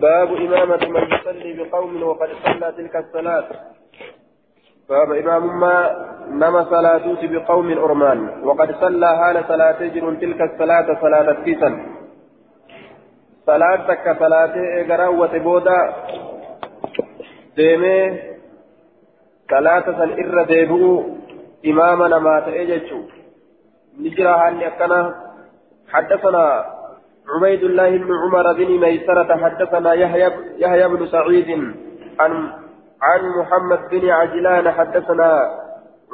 باب إمامة من يصلي بقوم وقد صلى تلك الصلاة. باب إمام ما نما صلاتوت بقوم أرمان وقد صلى حال صلاة جر تلك الصلاة صلاة كيسا صلاة تك صلاة إقرا وتبودا. ديمي صلاة سن ديبو إمام نما تأججو. نجرى هاني حدثنا عبيد الله بن عمر بن ميسرة حدثنا يحيى يحيى بن سعيد عن عن محمد بن عجلان حدثنا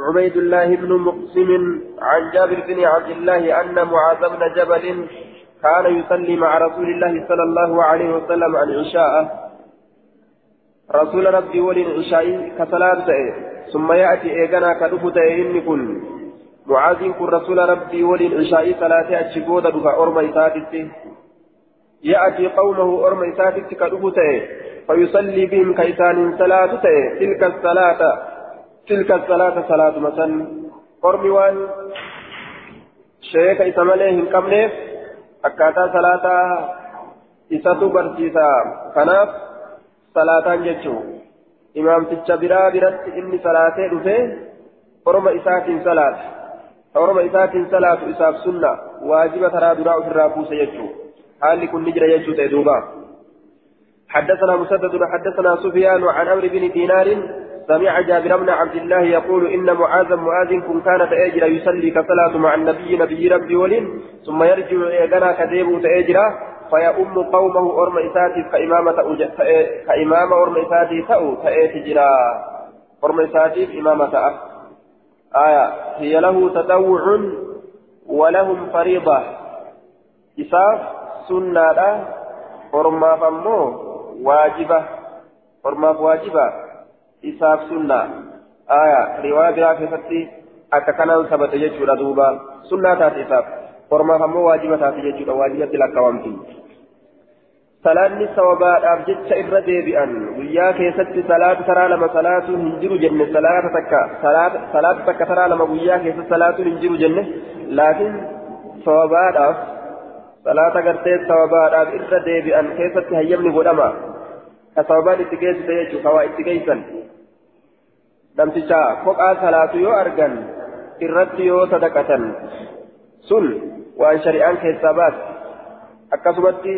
عبيد الله بن مقسم عن جابر بن عبد الله أن معاذ بن جبل كان يصلي مع رسول الله صلى الله عليه وسلم العشاء. رسول ربي ولي العشاء كصلاة ثم يأتي إيقنا كدفت إني كن. معاذ كن رسول ربي ولي العشاء صلاة أتشبود دفع أرمى يأتي قومه أرمى إساتي كدفت. فيصلي بهم كيسان صلاة تلك الصلاة تلك الصلاة صلاة مثلا. أرمي وان. شيخ إسماليه كمنيف kanaaf salaataan jechuun imaamticha biraa biratti inni salaatee dhufee orma isaatiin salaata orma isaatiin salaatu isaaf sunna waajiba taraa duraa ofirraa buuse jechuun haalli kun ni jira jechuu. حدثنا مسدد حدثنا سفيان عن عمرو بن دينار سمع جابر بن عبد الله يقول إن معاذ معاذ كن كان تأجر يصلي كصلاة مع النبي نبي ربي ولين ثم يرجع إيقنا كذيب تأجر فيؤم قومه أرم إساتي كإمامة كإمامة أرم إساتي تأو تأتجرا أرم إساتي إمامة أه آية هي له تطوع ولهم فريضة إساف سنة أرما فمو واجبة أرما واجبة isaaf sunna aya riwaa biraa keessatti akka kanaan sabate jechuudha duuba sunnaa taate isaaf ormaaf ammoo waajiba taate jechuudha waajibatti lakkaawamti salaanni sawabaadhaaf jecha irra deebi'an guyyaa keessatti salaata taraa lama salaatuun hin jiru jenne salaata takka salaata takka taraa lama guyyaa keessatti salaatuun hin jiru jenne laakiin sawabaadhaaf salaata gartee sawabaadhaaf irra deebi'an keessatti hayyamni godhama ka sababaan itti geessite jechuudha waa itti geessan namticha kophaa salaatu yoo argan irratti yoo sadaqatan sun waan shari'aan keessaa baate akkasumatti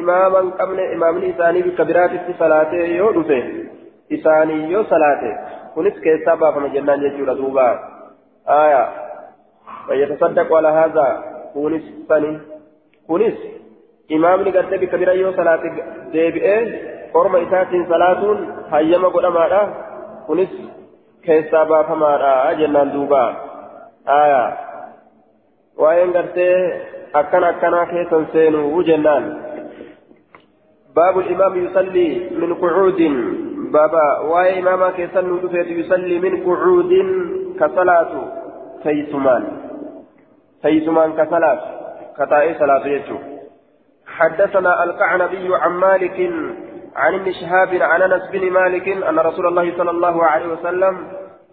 imaama hin qabne imaamni isaanii bikka biraatitti salaatee yoo dhufe isaanii yoo salaate kunis keessaa baafama jennaan jechuudha duuba aya fayyatasaddaqu ala haadha kunis sani kunis imaamni gartee bikka bira yoo salaate deebi'ee orma isaatiin salaatuun hayyama godhamaadha kunis keessaa baafamaadha jennaan duuba aya waa'een gartee akkana akkanaa keessan seenuu jennaan باب الإمام يصلي من قعود. بابا وأي إماما دفيت يصلي من قعود كصلاة تيسمان. تيسمان كصلاة كتائي صلاة يجو. حدثنا القعنبي عن مالك عن ابن شهاب عن أنس بن مالك أن رسول الله صلى الله عليه وسلم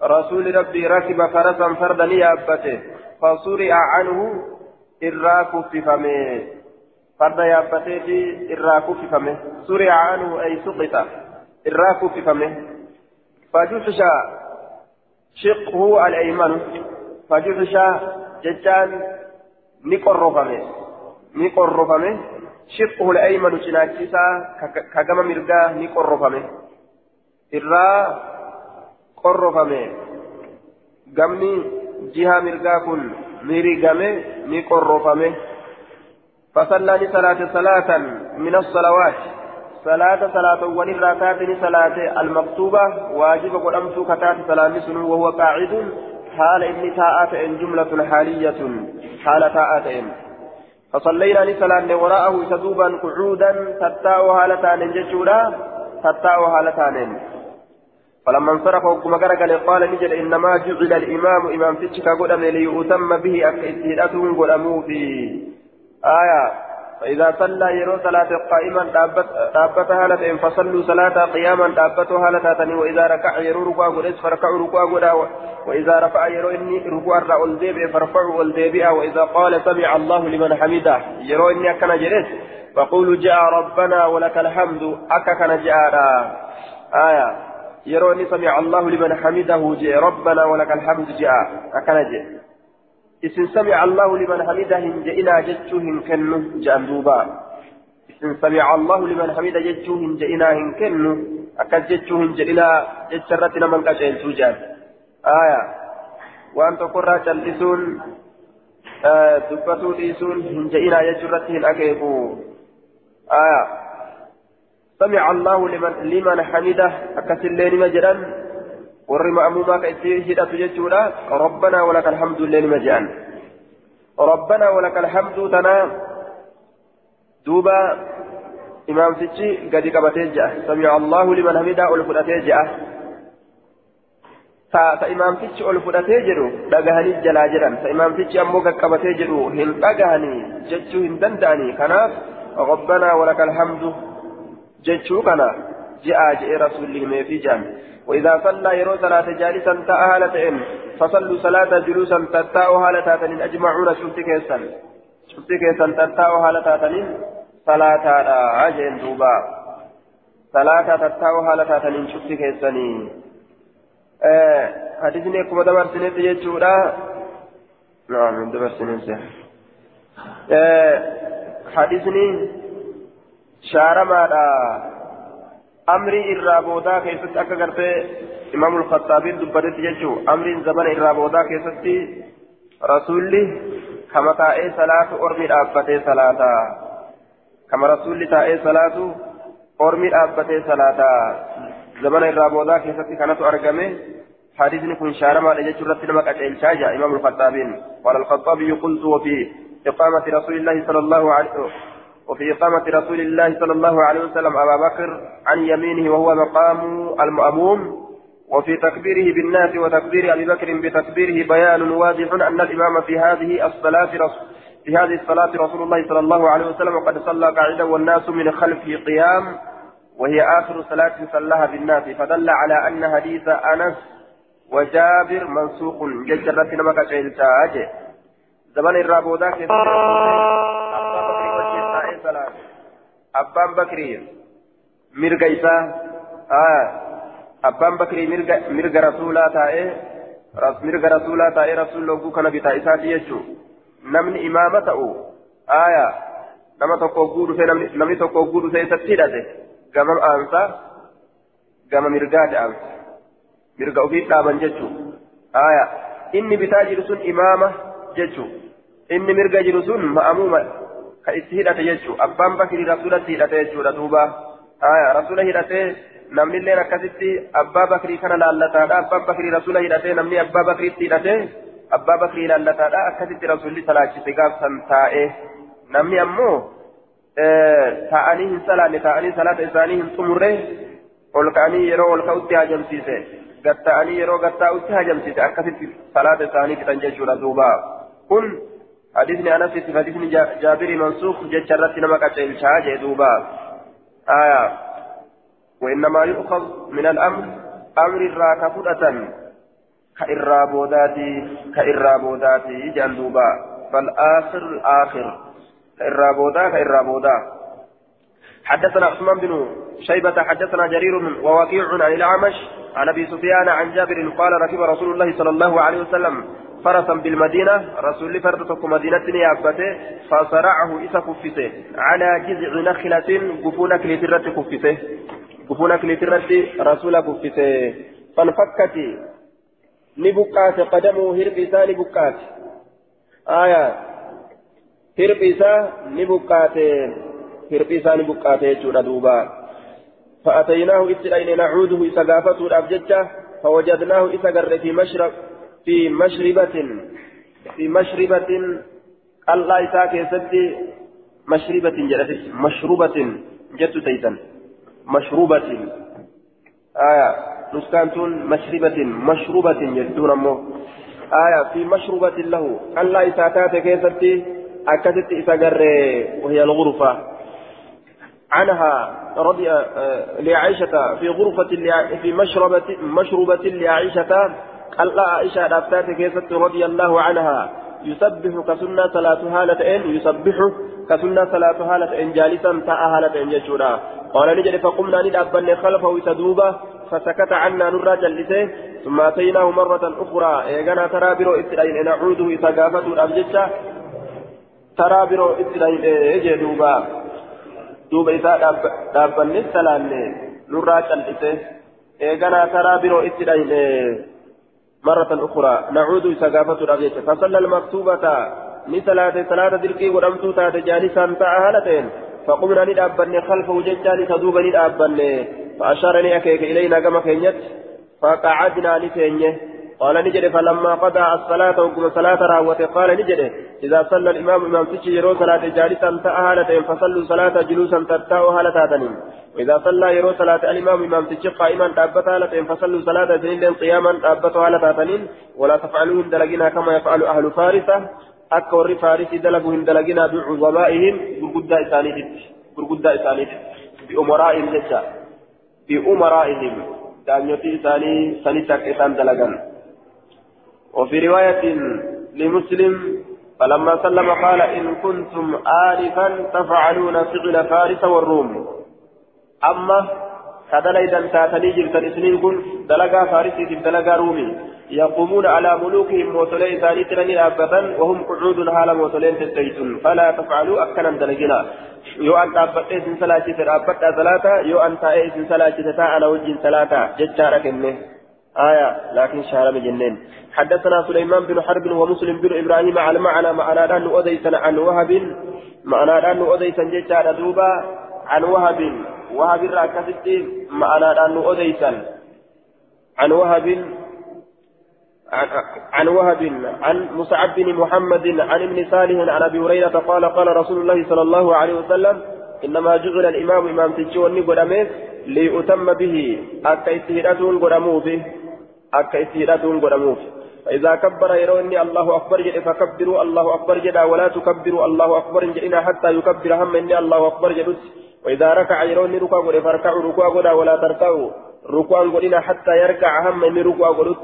رسول ربي ركب فرسا فردا يابته فصرع عنه الراك في فمه فرد يابته في الراك في فمه سرع عنه اي سقط الراك في فمه فجحش شقه الايمن فجحش ججان نقر فمه نقر فمه شقه الأيمن شناكسا كجم مرقا نقرفمه إرا قرفمه قمني جهة مرقا كن مرقمه نقرفمه فصلى لصلاة صلاة من الصلوات. صلاة صلاة ونراتات صلاة المكتوبة. واجب قدمت كتات صلاة وهو قاعد. حال إن تاءات إن جملة حالية. حال تاءات إن. فصلينا لصلاة وراءه تدوبا قعودا. تتاء هالتان ججولا. تتاء هالتان فلما انصرف وكما قال قال نجد إنما جعل الإمام إمام تشكا قدم ليؤتم به اكيدته قدموا في آية. فإذا صلى يرو صلاة قائما دابت هالة فصلوا صلاة قياما دابت هالة وإذا ركع يرو ركوع قدس فركعوا ركوع قدا وإذا رفع يرو إني ركوع الرأول ديبئ فارفعوا الديبئ وإذا قال سمع الله لمن حمده يرو إني أكن جلس فقولوا جاء ربنا ولك الحمد أكا كان جاء آية. يروني سمع الله لمن حمده جاء ربنا ولك الحمد جاء أكا جاء إسن سمع الله لمن حمده جئنا جتشوهم كنه جاء دوبا. إسن سمع الله لمن حمده جتشوهم جئنا كنه أكا جتشوهم جئنا جتشرتنا من قشين سجان آية. وأن تقرأ جلسون dubbatuu dhiisuun hin je'inaa jechuurratti hin akeeku آية. سمع الله لمن لمن حمده. أكسل لما جدا ورم أموما كأسيه تججولا ربنا ولك الحمد لله جان ربنا ولك الحمد تنا. دوبا إمام تجي قد قبتي سمع الله لمن حمده ألفته جاء. ta imaamtichi ol fudhatee jedhu dhagahanii jalaa jedhan ta imaamtichi ammoo qaqqabatee jedhu hin dhagahanii jechuu hin danda'anii kanaaf alhamdu jechuu kana ji'aa je'ee rasuulli himeefii jaan وإذا صلى يرو صلاة جالسا تأهل إن فصلوا صلاة جلوسا تتاء هالة أجمعون شفت كيسا شفت كيسا تتاء هالة صلاة أجن دوبا صلاة تتاء هالة شفت كيسني حديثني كما دبر سنة يجورا نعم دبر سنة حديثني شارما أمري إرابودا كيست أكا قرتي إمام الخطابين دبرت يجو أمري زمن إرابودا كيست رسولي كما تائي صلاة أرمي أبتي صلاة كما رسولي تائي صلاة أرمي أبتي صلاة زمن الرابودا كيست كانت أرقمه حديث كن شارما لجت رتنا مكة الشاجة إمام الخطابين قال الخطابي قلت وفي إقامة رسول الله صلى الله عليه وسلم وفي إقامة رسول الله صلى الله عليه وسلم أبا بكر عن يمينه وهو مقام المأموم وفي تكبيره بالناس وتكبير أبي بكر بتكبيره بيان واضح أن الإمام في هذه الصلاة في هذه الصلاة رسول الله صلى الله عليه وسلم وقد صلى قاعدا والناس من خلفه قيام وهي آخر صلاة صلاها بالناس فدل على أن حديث أنس وجابر منسوق ججرت نمك شيلتاج زمن الرابودا كيف؟ أبان بكري مرقا إسا آه أبان بكري مرقا رسولا تائه مرقا رسولا تائه رسول الله كان بتا إسا يجو نمن إمامته آية nama tokko guudhu namni tokko guudhu ta'e isatti hidhate gama aansa gama mirgaati aansa mirga ofii dhaaban jechuun aya inni bitaa jiru sun imaama jechuun inni mirga jiru sun ma'amuuma ka itti hidhate jechuun abbaan bakrii rasuulatti hidhate jechuudha duuba aya rasuula hidhatee namnillee akkasitti abbaa bakrii kana laallataadha abbaan bakrii rasuula hidhatee namni abbaa bakriitti hidhatee abbaa bakrii laallataadha akkasitti rasuulli salaachise gaafsan taa'ee namni ammoo taa'anii hin salaanne taa'anii salaata isaanii hin xumurre ol ka'anii yeroo ol ka'utti hajamsiise gatta'anii yeroo gattaa'utti hajamsiise akkasitti salaata isaanii fixan jechuudha duuba kun حديثني أنس في حديثني جابر منسوخ جتشرت نما قتلشا جدوبا آية. وإنما يؤخذ من الأمر أمر الراكفة كإرابوداتي كإرابوداتي جندوبا فالآخر الآخر. كإرابودا كإرابودا حدثنا عثمان بن شيبة حدثنا جرير ووكيع عن الأعمش عن أبي سفيان عن جابر قال ركب رسول الله صلى الله عليه وسلم فرسا بالمدينة رسول فردتك مدينة يابته فصرعه إسا كفته. على جذع نخلة قفون كليترة كفته. قفون كليترة رسول كفته. فانفكت. نبكات قدمه هرب نبكات. آية. هرب نبكات. هرب نبكات يجود دوبا. فأتيناه إتلين نعوده إسا قافته الأبججة فوجدناه إسا قر في مشرب في مشربة في مشربة الله إسا كيستي مشربة جلست مشروبة جت تيتا مشروبة. آية نسكانتون مشربة مشروبة يدون أمه آية في مشروبة له الله إسا كات كيستي أكدت إسا وهي الغرفة. عنها رضي لعائشة في غرفة في مشربة مشروبة لعائشة قال عائشة أفتات كيست رضي الله عنها. يسبح كسنة صلاة هالة إن يسبح كسنة صلاة حالة إن جالسا تاء حالة إن جشورا قال نجد فقمنا ندابن خلفه سدوبة فسكت عنا نرى جلسه ثم أتيناه مرة أخرى. إيغانا ترى برو إسرائيل نعوده إذا قافته الأبجدة ترى برو إسرائيل إيجي دوبا دوبا إذا دابن السلام نرى جلسه. إيغانا ترى برو إسرائيل مرة أخرى نعود قافته الأبجدة فصلى المكتوبة dirqii godhamtuu taate jaanisaan ta'a haala ta'een فقمنا ندابن خلفه ججان تدوب ندابن فأشارني أكيك إلينا كما كينيت. فقعدنا لتينيه قال نجد فلما قضى الصلاة وقم صلاة راوته قال نجد إذا صلى الإمام إمام تشي يرو صلاة جالسا تأهالة فصلوا صلاة جلوسا تتاو هالتاتن وإذا صلى يرو صلاة الإمام إمام تشي قائما تأبت هالة فصلوا صلاة جنين قياما تأبت هالتاتن ولا تفعلوهم دلقنا كما يفعل أهل فارسة. faarisii dalagu hin dalaginaa bicuzabaa'ihim gurguddaa isaaniititti gurguddaa isaaniititti bi'umaraa'ihim jecha bi'umaraa'ihim daanyotii isaanii sanitti akka isaan dalagan وفي رواية لمسلم فلما سلم قال إن كنتم آلفا تفعلون فعل فارس والروم. أما كدليدا تاتني جرت الإسنين كن دلقا فارسي دلقا رومي. يقومون على ملوكهم موتولين ثاني ترني أبدا وهم قعود حال موتولين تستيتون فلا تفعلوا أكنا دلقنا. يو أن تأبت إذن صلاة تأبت ثلاثة يو أن تأذن صلاة تأنا وجه ثلاثة ججارك إنه. آية لكن شهر بجنين حدثنا سليمان بن حرب ومسلم بن إبراهيم على معنى معنى أن أديسا عن وهب معنى أن أديسا ججار دوبا عن وهب. وهب الراكزت معنى أن أديسا عن وهب عن وهب عن مصعب بن محمد عن ابن صالح عن أبي هريرة قال قال رسول الله صلى الله عليه وسلم إنما جعل الإمام إمام تجوني قدامه ليؤتم به اكا استهداتون قدامه به. اكا استهداتون قدامه فإذا كبر يروني الله أكبر جد فكبروا الله أكبر جد ولا تكبروا الله أكبر جدنا حتى يكبر هم إني الله أكبر جد وإذا ركع يروني ركوع قد فاركعوا ركوع ولا تركعوا ركوع قدنا حتى يركع هم إني ركوع قد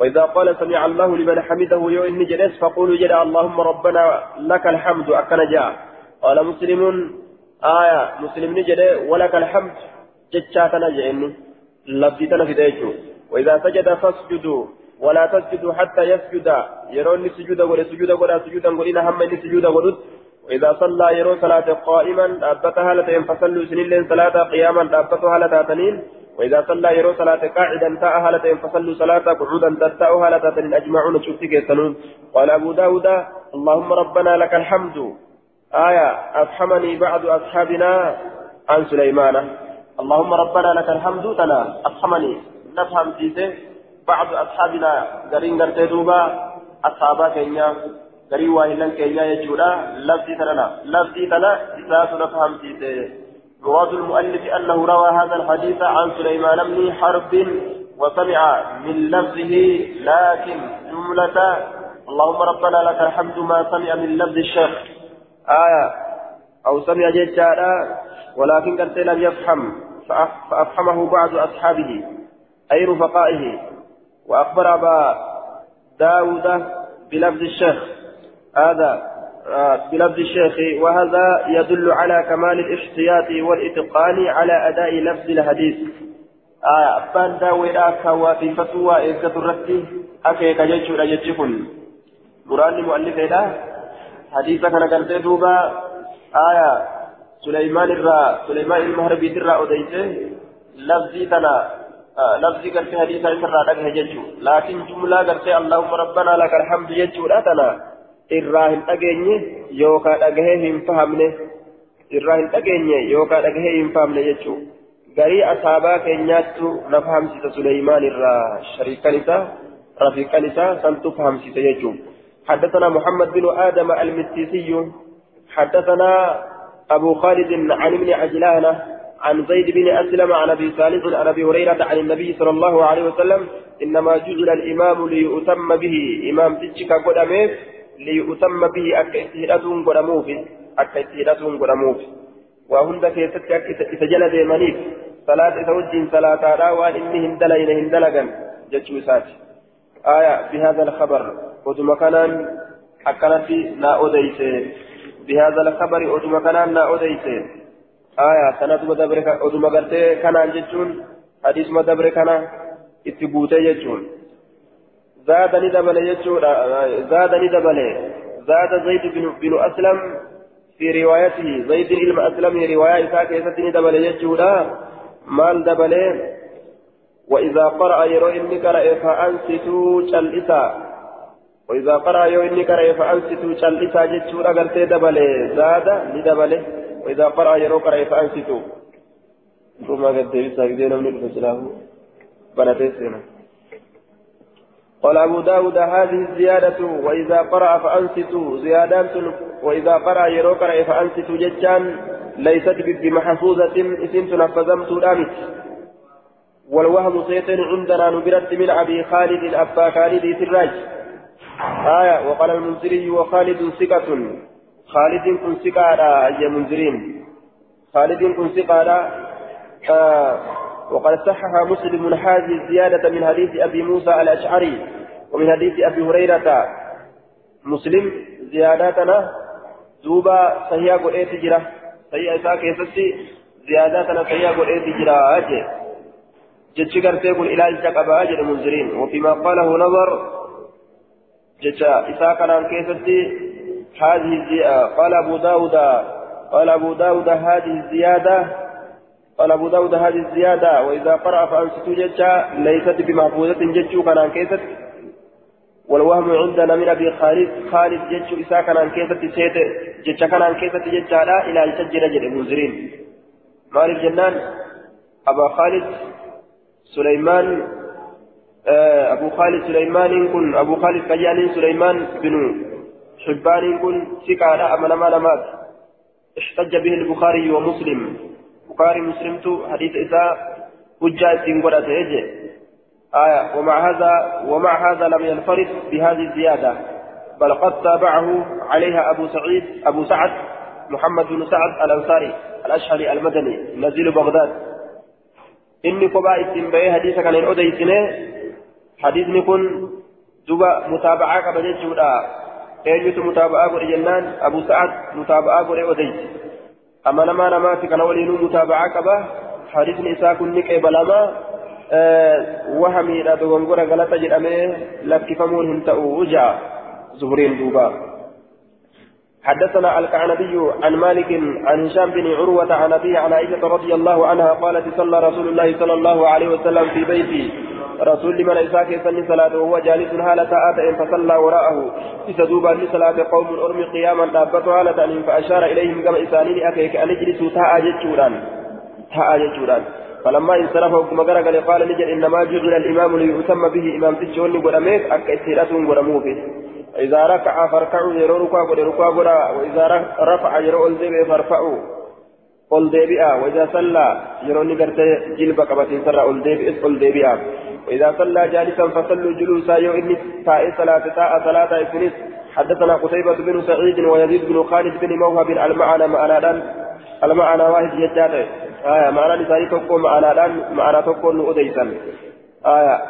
وإذا قال سمع الله لمن حمده يو جلس فقولوا جل اللهم ربنا لك الحمد أكن جاء قال مسلم آية مسلم نجد ولك الحمد جتشاتنا جئني لبدتنا في ديجو وإذا سجد فاسجدوا. ولا تسجدوا حتى يسجد. يروني سجود ولا سجود ولا سجودا ولنا هم إني سجود ولد وإذا صلى يرون صلاة قائما أبتها لتين فصلوا سنين صلاة قياما أبتها لتاتنين وإذا صلى يرو صلاة قاعدا تاء هالة فصلوا صلاة قعودا تاء هالة أجمعون شفتك يسنون قال أبو داود اللهم ربنا لك الحمد. آية أفحمني بعض أصحابنا عن سليمان. اللهم ربنا لك الحمد تنا أفحمني. نفهم سيسه بعض أصحابنا قرين قرتي دوبا أصحابا كينيا قرين واهلا كينيا يجودا. لفظي تنا لفظي تنا إساس نفهم سيسه مراد المؤلف أنه روى هذا الحديث عن سليمان بن حرب وسمع من لفظه لكن جملة اللهم ربنا لك الحمد ما سمع من لفظ الشيخ. آية أو سمع جيشارا ولكن قد لم يفهم فأفهمه بعض أصحابه. أي رفقائه وأخبر أبا داود بلفظ الشيخ. هذا بلفظ الشيخ وهذا يدل على كمال الاحتياط والإتقان على أداء لفظ الحديث. آه أبان داوي آكا وفي فتوى إذكة الرتي أكي كجيش رجتكن قرآن مؤلف إله حديثا كان قرد دوبا آية سليمان الرا سليمان المهربي الرا أديته لفظي تنا. آه لفظي قرد حديثا الرا لكن جملة قرد اللهم ربنا لك الحمد يجو لا تنا yookaan dhagahee hin fahamne irraa hin dhageenye yookaan dhagahee hin fahamne jechuudha. garii asaabaa keenyaattu na fahamsiisa Suleymaan irraa shariikan isaa rafiiqan isaa santu fahamsiisa jechuudha. حدثنا محمد بن آدم المسيسي حدثنا أبو خالد عن ابن عجلان عن زيد بن أسلم عن أبي صالح عن أبي هريرة عن النبي صلى الله عليه وسلم إنما جعل الإمام ليؤتم به إمام تجك قدمه ليؤتم به قدموف أكا استهداتهم قدموف وهند كيست أكا إتجل ديمانيف صلاة توجه صلاة لا وأن إني هندلين هندلقا جتشوسات آية بهذا الخبر. وثم كان أكنت لا أديس بهذا الخبر أدم كان لا أديت آية سنة مدبر أدم قرتي كان جتون حديث مدبر كان اتبوتي جتون زادني دبل جتون زادني دبل زاد زيد بن, بن أسلم في روايته زيد بن أسلم رواية كيستني دبل جتون مال دبل وإذا قرأ يرو إني قرأ فأنصتوا شلئسا وإذا قرأ يرو إني قرأ فأنصتوا شلئسا جتشورا قرتي دبلي زاد لدبلي وإذا قرأ يرو قرأ فأنصتوا ثم قد دبسا كدينا من الفسلاه بنتيسنا قال أبو داود هذه الزيادة وإذا قرأ فأنصتوا زيادات وإذا قرأ يرو قرأ فأنصتوا جتشان ليست بمحفوظة اسم تنفذمت الأمس والوهم سيتن عندنا نبرت من أبي خالد أبا خالد سراج آية وقال المنذري وخالد ثقة. خالد كن ثقة يا منذرين. خالد كن ثقة آه وقد صحح مسلم هذه الزيادة من حديث أبي موسى الأشعري ومن حديث أبي هريرة. مسلم زياداتنا دوبا صحيح قل إيه تجرى صحيح إساء كيستي زياداتنا صحيح قل إيه تجرى أجي. جتش قرتي كن إلى الجقب أجل منذرين وفيما قاله نظر جتش إساء كان كيستي هذه الزيادة. قال أبو داود قال أبو داود هذه الزيادة قال أبو داود هذه الزيادة. وإذا قرأ فأنصتوا جتشا ليست بمحفوظة جتشو كان كيست. والوهم عندنا من أبي خالد خالد جتشو إساء كان كيست سيت جتشا كان كيست جتشا لا إلى الججر جل منذرين مالك جنان أبا خالد سليمان آه أبو خالد سليمان كن أبو خالد كيان سليمان بن حبان كن سكارة أمن ما نمات احتج به البخاري ومسلم بخاري مسلم حديث إساء حجة سنقرة تيجي آية ومع هذا ومع هذا لم ينفرد بهذه الزيادة بل قد تابعه عليها أبو سعيد أبو سعد محمد بن سعد الأنصاري الأشهري المدني نزيل بغداد bahee hadiisa kana hin odeysine hadiisni kun duba mutaaba'aa qaba jechuudha. Eenyutu mutaaba'aa godhe jennaan abu sa'ad mutaaba'aa godhe odeysi amanamaa namaati kana waliinuu mutaaba'aa qaba hadiisni isaa kun ni qeebalama wahamiidha dogongora galata jedhamee lakkifamuun hin ta'u ja'a zuhuriin duubaa حدثنا الكعنبي عن مالك عن هشام بن عروة عن أبيه عن عائشة رضي الله عنها قالت صلى رسول الله صلى الله عليه وسلم في بيتي رسول من إساك يصلي صلاة وهو جالس هالة آتى فصلى وراءه. إذا لصلاة قوم أرمي قياما دابته هالة فأشار إليهم كما إسانين أكيك أن اجلسوا تاء جتشوران. تاء جتشوران. فلما انصرف وكما قال قال نجد إنما جعل الإمام ليؤتم به إمام تجوني قرميك أكا إسيراتهم قرموه إذا ركع فاركعوا يرو ركوع قد ركوع قد. وإذا رفع يرو الدبي فارفعوا. قل ديبئا وإذا صلى يرو نقرت جلب قبتين سر الدبئ الدبئا وإذا صلى جالسا فصلوا جلوسا يو إني تاء صلاة تاء صلاة إسنس حدثنا قتيبة بن سعيد ويزيد بن خالد بن موهب المعنى معنى المعنى واحد يجاته. آية معنى لساني تقول معنى دان معنى تقول أديسا. آية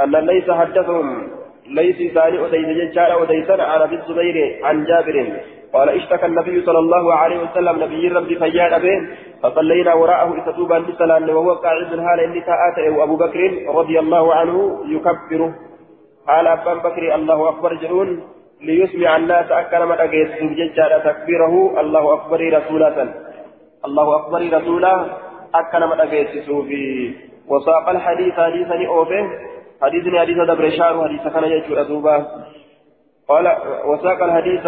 أن ليس حدثهم ليس ثاني أديس ججار أديسا عن أبي الزبير عن جابر. قال اشتكى النبي صلى الله عليه وسلم نبي ربي فجاء به فصلينا وراءه إتتوبا لسلام وهو قاعد الحال إني تآتى أبو بكر رضي الله عنه يكبره. قال أبا بكر الله أكبر جرون ليسمع الناس أكثر من أجيس ججار تكبيره الله أكبر رسولة الله أكبر رسولا أكثر من أجيس في وساق الحديث حديثا أوفه حديثني حديث دبر شار حديث كان يجور أدوبا قال وساق الحديث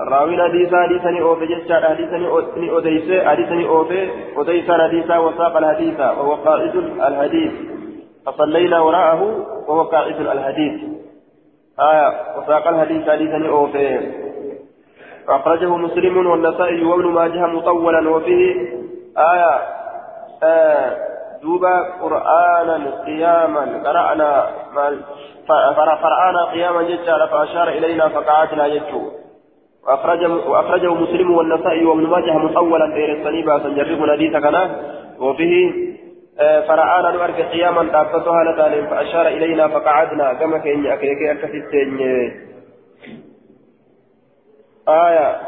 راوين حديث حديثني أوفي جشار حديثني أوديس حديثني أوفي أوديس حديث وساق الحديث وهو قائد الحديث. فصلينا وراءه وهو قائد الحديث. آية وساق الحديث حديثني أوفي. أخرجه مسلم والنسائي وابن ماجه مطولا وفيه. آية آه دوبا قرآنا قياما قرأنا فرأنا قياما جدا فأشار إلينا فقعدنا يجو. وأخرجه, وأخرجه مسلم والنسائي وابن ماجه مطولا غير الصليبة سنجرب حديث كنا وفيه فرآنا نؤرك قياما دابتها لتالين فأشار إلينا فقعدنا. كما كإن أكيكي أكثتين آية.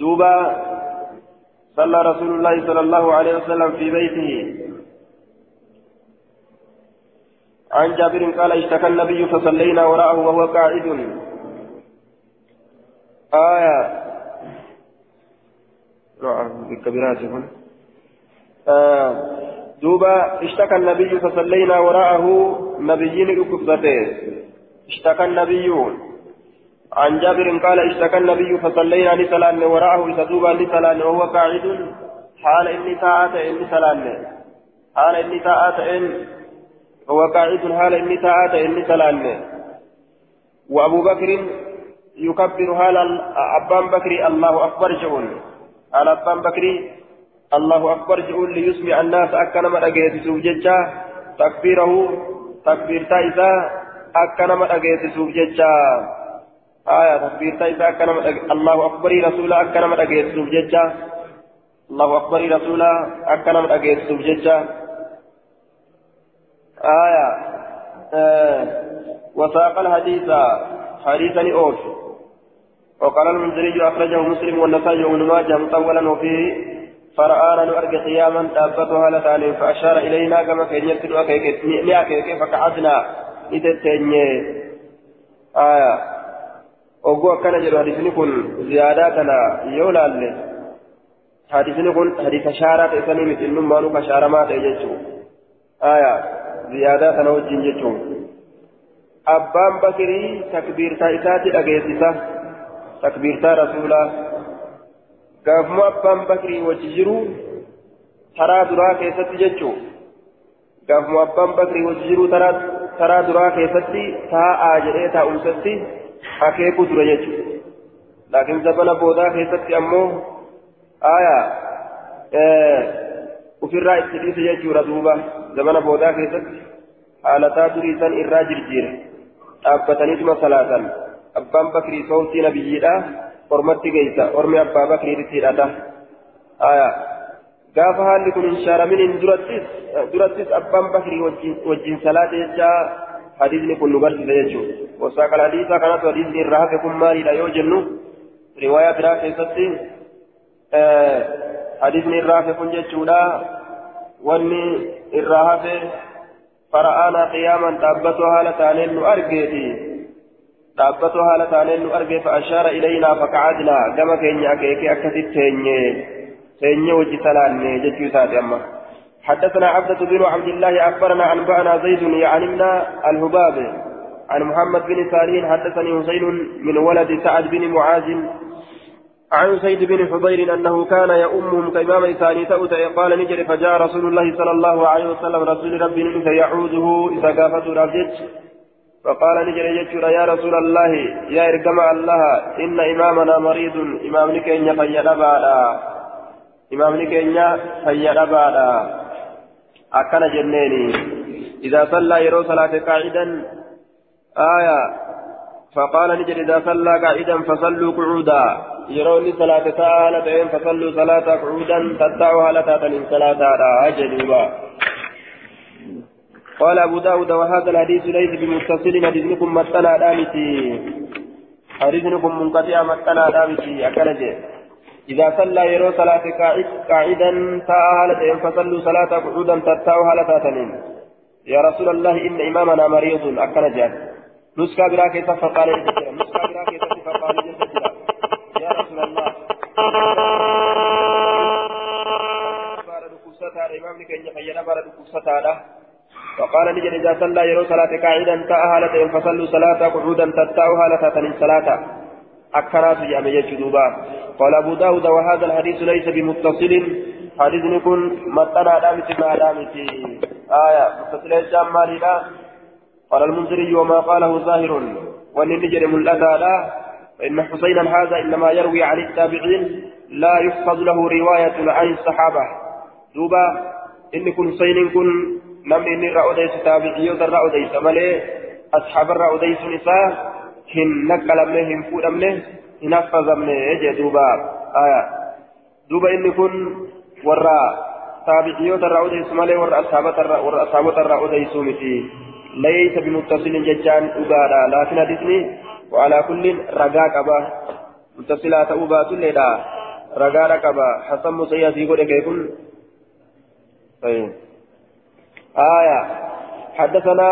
دوبا صلى رسول الله صلى الله عليه وسلم في بيته. عن جابر قال اشتكى النبي فصلينا وراءه وهو قاعد. آية. بالكبيرات هنا. آه. دوبا اشتكى النبي فصلينا وراءه نبيين ركبته اشتكى النبي. عن جابر قال اشتكى النبي فصلينا لسلام وراءه. لتدوبا لسلام وهو قاعد. حال إني ساعة إني سلام حال إني ساعة إن هو قاعد حال إني ساعة إني سلام وأبو بكر يكبر حال أبان بكر الله أكبر جون. حال أبان بكر الله أكبر جئون ليسمع الناس أكنما أجيت سوججا. تكبيره تكبير تايسا أكنما أجيت سوججا. آية تكبير تايسا أكنما الله أكبر رسولا أكنما أجيت سوججا. الله أكبر رسولا أكنما أجيت سوججا. آية آه وساق الحديث حديثا أوف. وقال المنذري أخرجه مسلم والنسائي وابن ماجه مطولا وفيه فرآنا نرجع قياما دابتها لتاني فأشار إلينا كما كان يرسل أكيك فقعدنا نتتني آية. وقوة كان جلو حديثني كن زياداتنا يولا اللي حديثني كن حديث شارات إساني مثل نمانو كشارمات يجتشو آية. زياداتنا وجين جتشو أبان بكري تكبير تايساتي أجيسيسا تكبير تا رسولا gaafuma abbaan bakrii wajji jiru taraa duraa keessatti jechuu gaafuma abbaan bakrii wajji jiru taraa duraa keessatti taa'aa jedhee taa'umsatti akeekuu ture jechuu laakiin zabana boodaa keessatti ammoo aayaa ofirraa itti dhiise jechuudha duuba zabana boodaa keessatti haalataa durii san irraa jirjiire dhaabbataniituma salaatan abbaan bakrii sooftii nabiyyiidha ormatti geeysa ormi abbaa bakriitti hidhata gaafa haalli kun hin shaaraminiin durattis abbaan bakrii wajjin salaate jechaa hadiisni kun nu barsiisa jechuudha wasaaqal hadiisaa kanatu hadiisni irraa hafe kun maaliidha yoo jennu riwaayaa biraa keessatti fara'aanaa qiyaaman dhaabbatoo haala taaneen nu argeeti dhaabbatoo haala taaneen nu arge fa'ashaara ilaynaa faqacadnaa gama keenya akeekee akkasitti teenye teenye wajji salaanne jechuu isaati amma حدثنا عبدة بن عبد الله أخبرنا أنبأنا زيد يعني من الهباب عن محمد بن سالين حدثني حسين من ولد سعد بن معاذ عن سيد بن حضير أنه كان يؤمهم كإمام ثاني تؤت قال نجري فجاء رسول الله صلى الله عليه وسلم رسول ربي نجري يعوده إذا قافته رابجت فقال نجري جتشورا يا رسول الله يا إرقم الله إن إمامنا مريض. إمام نكينيا فيدبادا إمام نكينيا فيدبادا أكن جنيني. إذا صلى يرو صلاة قاعدا. آية. فقال نجري إذا صلى قاعدا فصلوا قعودا. يروني صلاة تعالى فصلوا صلاة قعودا تدعوها لتاتن صلاة أجلوا. قال أبو داود وهذا الحديث ليس بمتصل حديثكم متنا دامتي حديثكم منقطع متنا دامتي أكنجي إذا صلى يرو صلاة قاعد قاعدا تاهلة فصلوا صلاة قعودا تتاو هالة تاتنين يا رسول الله إن إمامنا مريض أكنجي نسكا براكي فقال نسكا براكي فقال يا رسول الله. فقال نجد إذا صلى يرو صلاة قاعدا تأهلة فصلوا صلاة قعودا تتأو هالة تنين صلاة. أكرات جامع يجدوبا قال أبو داود وهذا الحديث ليس بمتصل. حديث نكون متنا دامت ما دامت آية. متصل الجام مالنا قال المنذري وما قاله ظاهر نجد من لا فإن حسينا هذا إنما يروي عن التابعين لا يحفظ له رواية عن الصحابة دوبا إن كن حسين كن namni inni irraa odeysu taabiciyoota irraa odeysa malee asxaaba irraa odeysuun isaa hin naqqalamne hin fuudhamne hin haffazamne jee duuba aya duuba inni kun warra taabiciyoota irraa odeysu malee warra asxaabota irraa odeysuu miti laysa bimuttasilin jechaan dhugaadha laakin hadisni وعلى كل رجاء قبا متصلا تؤبا تلدا رقا رقبا حسن مسيا في قول كيكون طيب. آية. حدثنا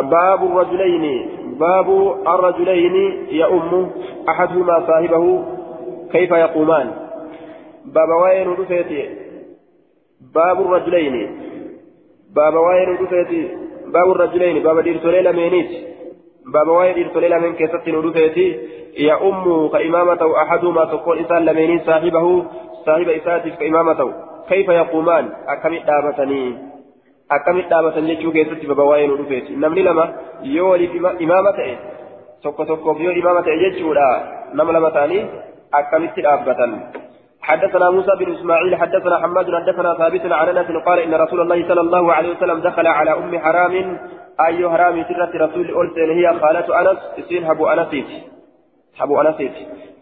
باب الرجلين. باب الرجلين يؤم أحدهما صاحبه كيف يقومان. باب وين رفيتي؟ باب الرجلين. باب وين رفيتي؟ باب الرجلين باب دير سليلة مينيت باب وين دير سليلة من كيست رفيتي يؤم كإمامته أحدهما تقول إنسان لمينين صاحبه صاحب إساتف كإمامته كيف يقومان أكمل دابتني keessatti baba waa'ee nu dhufeeti namni lama yoo waliif imaama ta'e tokko tokkoof yoo imaama ta'e jechuudha nama lama ta'anii akkamitti dhaabbatan حدثنا موسى بن إسماعيل حدثنا حماد حدثنا ثابت عن أنس قال إن رسول الله صلى الله عليه وسلم دخل على أم حرام. أي حرام سرت رسول اولتين هي خالة أنس إسين هبو انسيت هبو انسيت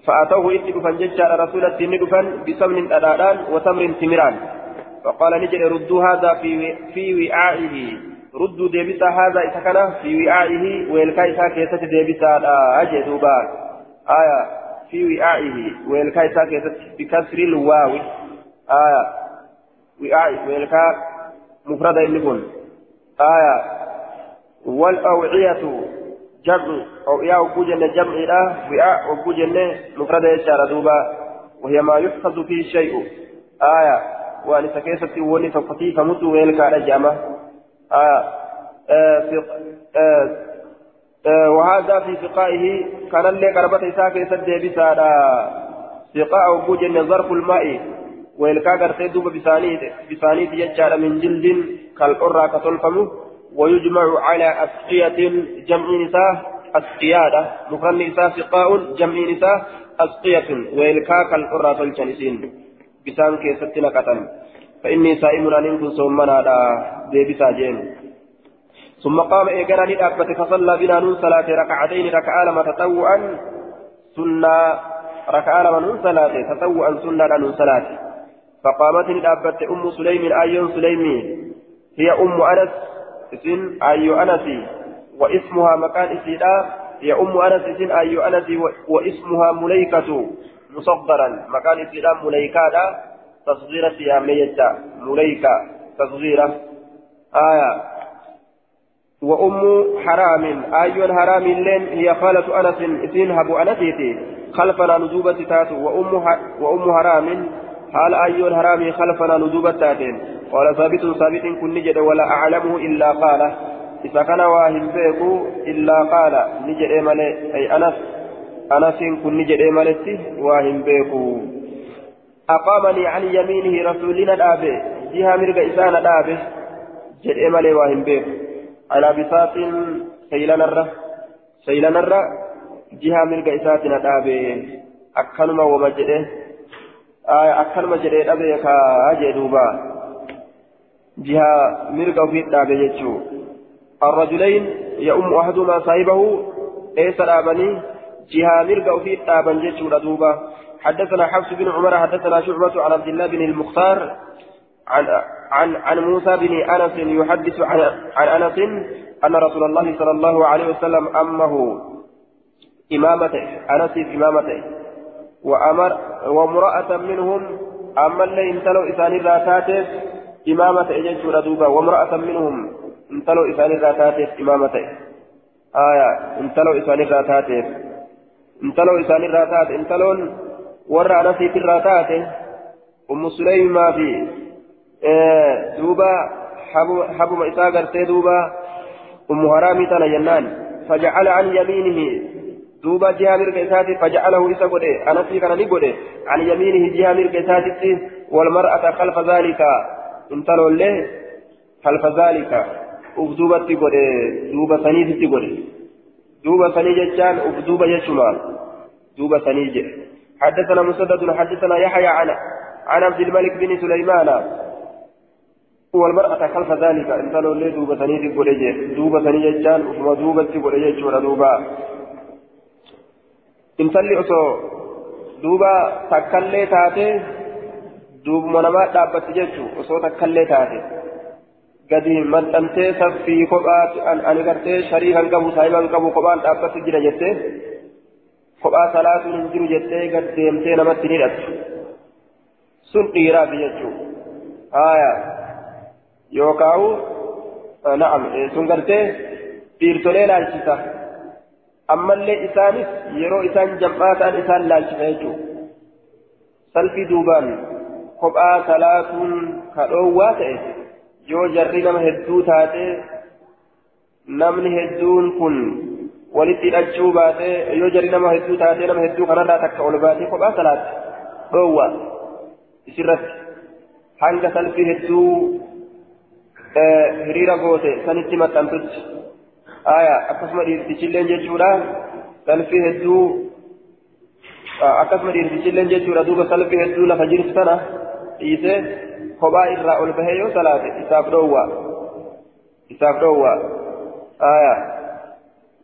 فأتوه اتي دفن ججار رسول الدين دفن بسمن أدادان وتمر تمران. فقال نجري ردوا هذا في في وعائه. ردوا ديبسا هذا كان في وعائه ويلكا كيسة ديبسا أجدوبا آية. في وعائه ويلكا كيسة بكسر الواو آية وعاء ويلكا مفرد النبون آية والأوعية جمع أوعية وجوجن جمع لا وعاء وجوجن مفرد يشار دوبا وهي ما يحفظ فيه الشيء آية waan isa keessatti wanni tokkotiifamutu weelkaadha jedhama وهذا في سقائه كان اللي قربت إساك يسد بسادا سقاء وجوج ظرف الماء ويلقى قرتي دوب بسانيد بسانيد يجعل من جلد كالقرى كتلفم ويجمع على أسقية جمع نساء أسقيادة مفرن نساء سقاء جمع نساء أسقية ويلقى كالقرى تلجنسين بسان كيست نقطا فإني سائم أن كن صومنا ديبسا جين ثم قام إيقنا للأبة فصلى بنا نون صلاة ركعتين ركعة لما تطوعا سنة ركعة لما نون صلاة تطوعا سنة نون صلاة. فقامت للأبة أم سليم آي سليم هي أم أنس اسم آي أنس واسمها مكان إسيدا هي أم أنس اسم آي أنس واسمها مليكة مصدرا. مكان إسلام مليكة تصغير سيامية مليكة تصغيرة آية. وأم حرام. أي حرام لين هي خالة أنس إذن هبو أنسيتي. خلفنا نجوبة تاتو. وأم وأم حرام. حال أي حرام خلفنا نجوبة تاتين قال ثابت ثابت كن نجد ولا أعلمه إلا قال. إذا كان واهم بيكو إلا قال. نجد ملي أي أنس أنس كن نجد ملتي واهم بيكو. أقامني عن يمينه رسولنا الآبي. جهة مرق إسان الآبي. جد ملي واهم بيكو. على بساط سيلنا الرّ سيلنا الرّ جهة مرق إساتنا الآبي أكنما ومجده آية أكنما جده الآبي كأجي دوبا. جهة مرق في الآبي يجو الرجلين يؤم أحدهما صاحبه. إيس الآبني جهة مرقة في التابا جيتشورا دوبا. حدثنا حفص بن عمر حدثنا شعبة عن عبد الله بن المختار. عن عن عن موسى بن أنس يحدث عن عن أنس أن رسول الله صلى الله عليه وسلم أمه إمامته أنس إمامته وأمر وامرأة منهم أما اللي امتلوا اسان ذاتاته إمامته جيتشورا دوبا وامرأة منهم امتلوا اسان ذاتاته إمامته. آية امتلوا اسان ذاتاته intaloo isaan irraa taate intaloon warra anasiit irraa taate ummu suleymaa habuma isaa gartee duuba ummu haraamii tana jennaan fajacala an yamiinihi duuba jihaa mirga isaati fajacalahu isa godhe anasii kana ni godhe an yamiinihi jihaa mirga isaatitti walmar'ata kalfa zaalika intaloollee kalfa zaalika uf duubatti godhe duuba saniititti godhe دوبا سني جتان دوبا يشما دوبا سني جه حدثنا مسدد حدثنا يحيى عن عن عبد الملك بن سليمان والمرأة خلف ذلك انت لو لي دوبا سني تقول دوبا سني جتان وما دوبا تقول جه دوبا انتلي أسو دوبا تكلي تاتي دوب منما دابت جتو أسو تكلي تاتي gadi maxxantee saffii kophaa ani gartee shariikan qabu saahiban qabu kophaan dhaabbatu jira jettee kophaa salaatuun hin jiru jettee gad deemtee namatti ni hidhattu sun dhiiraaf jechuudha Yookaawu na'am sun gartee dhiirtolee laalchisa ammallee isaanis yeroo isaan jam'aa ta'an isaan laalchisa jechuudha salfii duubaan kophaa salaatuun kadhoowwaa ta'e yoo jarri nama hedduu taatee namni hedduun kun walitti hidhachuu baatee yoo jarri nama hedduu taatee nama hedduu kanarraa takka ol baatee kophaa salaatti dhoowwa isirratti hanga salfii hedduu hiriira goote sanitti maxxantutti aya akkasuma dhiirtichilleen jechuudha salfii hedduu akkasuma dhiirtichilleen jechuudha duuba salfii hedduu lafa jirtu sana dhiisee kophaa irraa ol bahee yoo salaate isaaf dhoowwa isaaf dhoowwa aya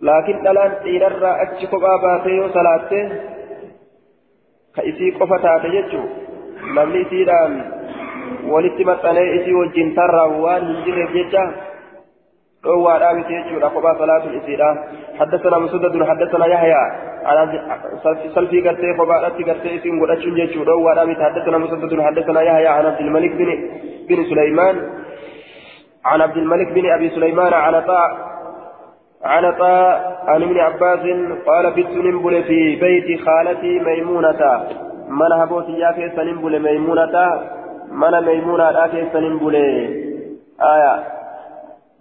laakiin dhalaan dhiirarraa achi kophaa baatee yoo salaatte ka isii qofa taate jechuu namni isiidhaan walitti maxxanee isii wajjin tarraa waan hin jirreef jecha dhoowwaadhaa miti jechuudha. Kophaa salaatuun isiidha. حدثنا مسدد حدثنا يحيى على سلفي قرتي فبعدت قرتي اسم قرأتشن جيتشو دوا رامي حدثنا مسدد حدثنا يحيى عن عبد الملك بن بن سليمان عن عبد الملك بن ابي سليمان عن طاء عن طاء عن ابن عباس قال بت ننبل في بيت خالتي ميمونة من هبوت يا كيس ننبل ميمونة من ميمونة لا كيس ننبل آية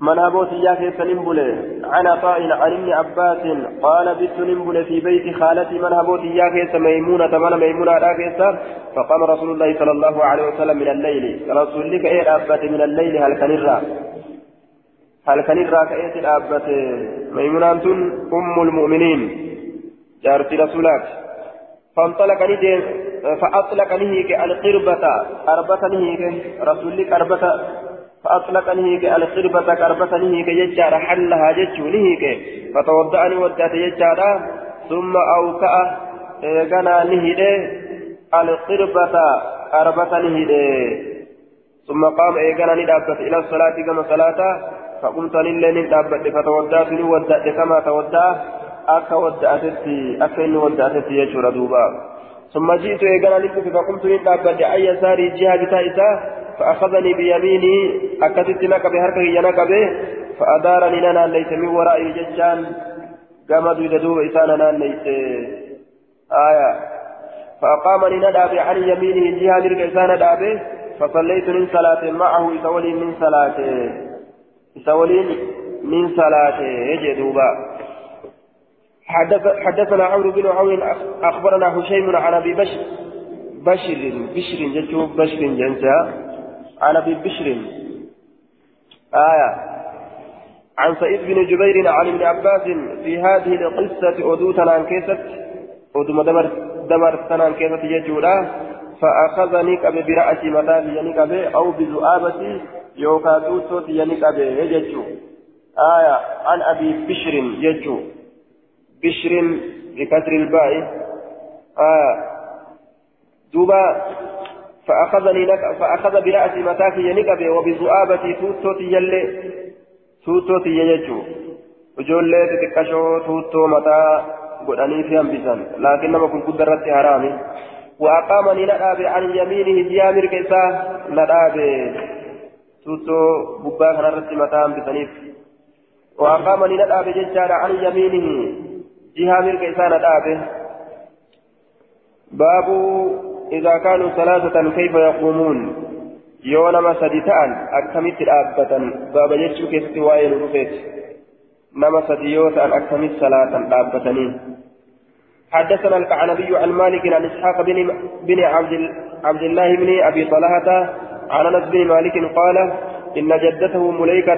من أبوت إياك سننبل عن عطاء عن ابن عباس قال بت ننبل في بيت خالتي من أبوت إياك ميمونة من ميمونة راكيس فقام رسول الله صلى الله عليه وسلم من الليل رسول لك إيه أبت من الليل هل كنرى هل كنرى كإيه الأبت ميمونة أم المؤمنين جارت رسولك فانطلق ندين فأطلق نهيك القربة أربة نهيك رسول لك أربة فأطلق نهيك القربة كربة نهيك يجار حلها جج نهيك فتوضأني ودأت يجار ثم أوكأ إيغانا نهيد القربة كربة نهيد ثم قام إيغانا ندابت إلى الصلاة كما صلاة فقمت لله ندابت فتوضأت ودات كما تودأ أكا ودأتتي أكا إني ودأتتي يجور دوبا. ثم جئت إيغانا ندابت فقمت ندابت أي يساري جهة بتائسة فأخذني بيميني أكتت نكبه هركه ينكبه فأدارني لنا ليس من ورائي ججان. قام دوب إسانا ليس. آية. فأقامني ندابي عن يمينه جهة مرق إسانا دابه فصليت من صلاة معه إسولي من صلاة. إسولي من صلاة. يجي دوبا. حدثنا عمرو بن عون أخبرنا هشيم عن أبي بشر. بشر بشر جتو بشر جنسا عن أبي بشر. آية. عن سعيد بن جبير عن ابن عباس في هذه القصة أدوتنا عن كيست أدوم دبر دبر سنان كيست يجولا. فأخذني كبي برأسي متى ينكبي أو بذؤابتي يوكا توتوت ينكبي يججو. آية. عن أبي بشر يجو بشر بكسر الباء. آية دوبا فأخذني لك فأخذ برأسي متاكي ينقب وبذؤابتي توتوتي يلي توتوتي يجو وجولي تتكشو توتو متا قدني في أنبسان. لكن ما كنت قدرت حرامي. وأقامني نداب عن يمينه جامر كيسا نداب توتو ببا خنرت متا أنبسانيف وأقامني نداب ججار عن يمينه جهامر كيسا نداب باب إذا كانوا ثلاثة كيف يقومون؟ يونما سديتان أكملت الآبة باب يجوك استواء الرفيت نما سديوتا أكملت صلاة آبتنين حدثنا الكعنبي عن مالك عن إسحاق بن بن عبد عبد الله بن أبي طلحة عن أنس بن مالك قال إن جدته مليكة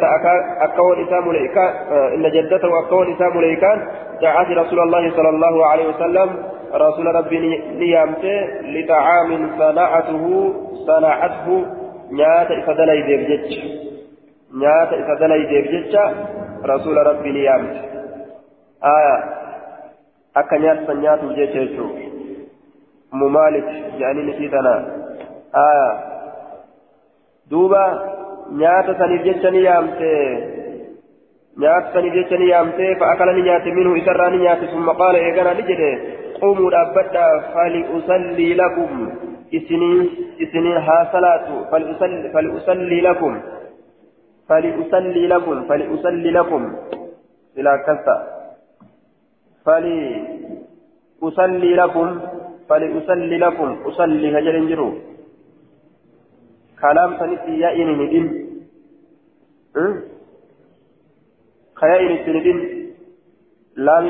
akkoon isaa مليكة إن جدته akkoon isaa مليكة دعت رسول الله صلى الله عليه وسلم رسول Rabbii ni yaamte لطعام صنعته صنعته nyaata إفدلي ديبجج nyaata إفدلي ديبجج رسول Rabbii ni yaamte. eeyyee. أكا نيات سنيات وجيشه ممالك يعني نسيتنا. آية. دوبا نيات سنيف نيامته nyaata sanii jecha ni yaamtee fa'akala ni nyaate minhu isarraa ni nyaate summa qaala eegana ni jedhe قوموا أبدا فلأصلي لكم إسنين إسنين ها صلاة فلأصلي, فلأصلي لكم فلأصلي لكم فلأصلي لكم إلى كسا فلأصلي لكم فلأصلي لكم أصلي هجر جرو كلام سنتي يا إني ندين خيا إني سندين لام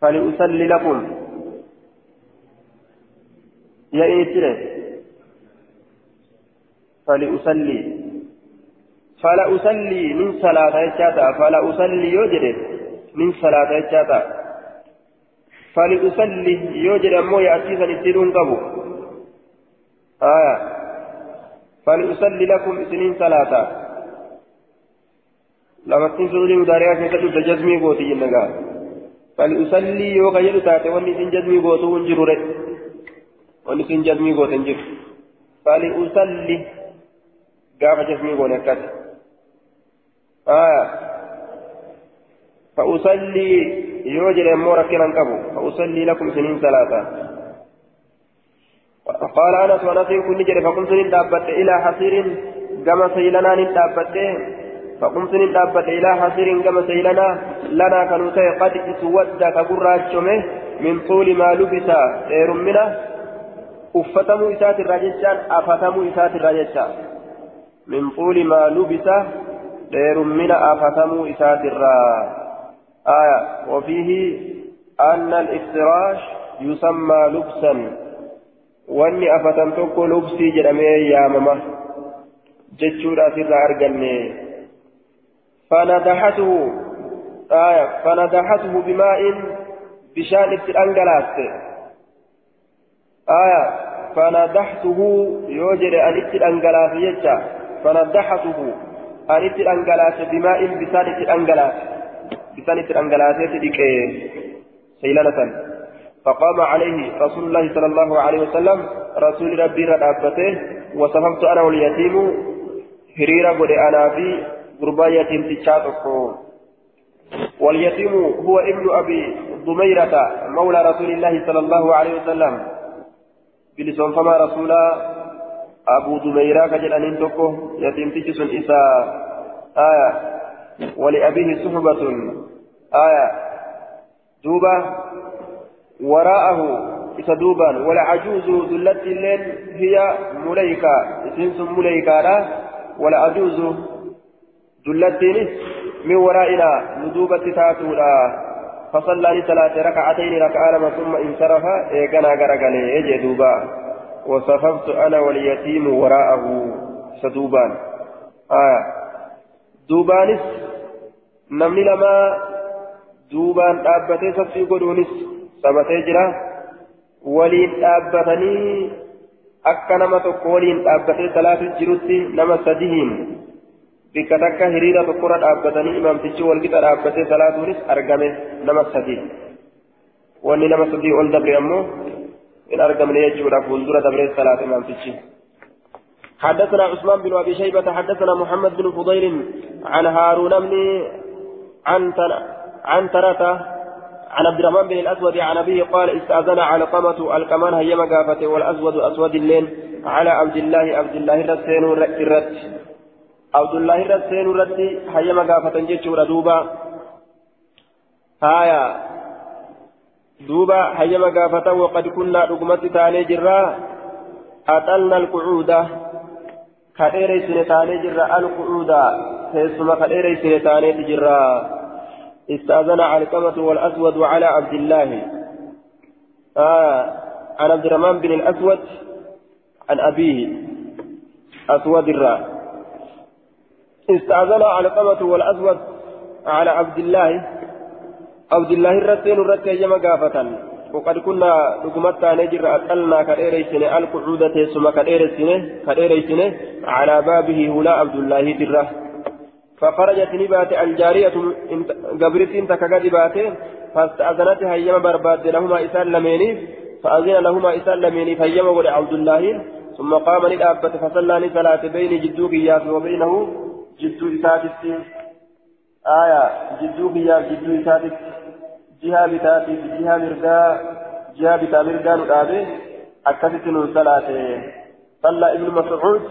فلأصلي لكم. يا إني تري فلأصلي فلا أصلي من صلاة الشاتا فلا أصلي يوجد من صلاة الشاتا فلأصلي يوجد أمو يأتي فلسيرون قبو آية. فلأصلي لكم سنين صلاة. لما تنسوا مداريا كيسة تجزمي قوتي جنگا فلأصلي يلو تاتي. واني سنجزمي قوتو ونجرو رد واني سنجزمي قوتو ونجر فلأصلي قاف جزمي قوتو نكاتي آه فأصلي. يوجد أمور كنا قبو فأصلي لكم سنين ثلاثة قال أنس وأنس كن نجري فقمت ندابت إلى حصير كما سيلنا ندابت فقمت ندابت إلى حصير كما سيلنا. لنا كنوتي قد اسود كقراج من طول ما لبس. خير منه. أفتموا إسات الرجال أفتموا إسات الرجال من طول ما لبس. dheerummina afatamuu isaatirraa واني أفتن تكو لبسي جرمي يا ماما جتشورا سر أرقني فندحته آية فندحته بماء بشان الأنجلات آية فندحته يوجد أن الأنجلات يجا فندحته أنت الأنجلاس بماء بسان الأنجلاس بسان الأنجلاس تدك سيلانة فقام عليه رسول الله صلى الله عليه وسلم رسول ربي ردابته وصففت أنا واليتيم هريرة قد أنا في قربا يتيم تشاتكو واليتيم هو ابن أبي ضميرة مولى رسول الله صلى الله عليه وسلم. بلسان فما رسولا أبو دميرة كجلانين توكو يتيم تجسن إسا. آية. ولأبيه صحبة. آية. دوبة. وراءه إسا دوبا والعجوز ذلت الليل هي مليكة. إسنس مليكة والعجوز ذلت من ورائنا. ندوبة تاتولا فصلى لثلاث ركعتين ركعة ثم انصرف. إيقنا غرقني. يجي دوبا. وصففت أنا واليتيم وراءه. سدوبان آية دوبانس. نمني لما دوبان dhaabatee saffii godhuunis sabatee jira waliin dhaabbatanii akka nama tokko waliin dhaabbatee salaatu jirutti nama sadihiin bikka takka hiriira tokkorra dhaabbatanii imaamtichi walqixa dhaabbatee salaatuunis argame nama sadii wanni nama sadii ol dabre ammoo إن أرقم يجورا فولدرة دبر الصلاة إمام تجي حدثنا عثمان بن أبي شيبة حدثنا محمد بن فضيل عن هارون بن عن ترته عن عبد الرحمن بن الأسود عن أبيه قال استأذن على قمة الكمان هي مقافة والأسود أسود الليل على عبد الله عبد الله الرسين الرد عبد الله الرسين الرد هي مقافة جيتشورا دوبا. هايا دوبا حيما قافتا وقد كنا رقمت تاني جرا. أطلنا القعود. كديري سنتاني جرا. القعود. تيسما كديري سنتاني جرا. استأذن علقمة والأسود على عبد الله. آه عن عبد الرحمن بن الأسود عن أبيه. أسود الراء استأذن علقمة والأسود على عبد الله. عبد الله الرسول الرسول يجمع قافة وقد كنا لقمت نجر أقلنا كديريسن القعودة ثم كديريسن كديريسن على بابه هنا عبد الله دره فخرجت نبات الجارية قبرت انت كقدبات فاستأذنت هيما برباد لهما إسان لميني فأذن لهما إسان لميني فيما ولي عبد الله ثم قام ندابت فصلى صلاة بين جدوك إياس وبينه جدو إساتك. آية جدو إياس جدو إساتك. جهة بتاتي جهة مرقا جهة بتا مرقا نقابه أكثت من صلاة صلى ابن مسعود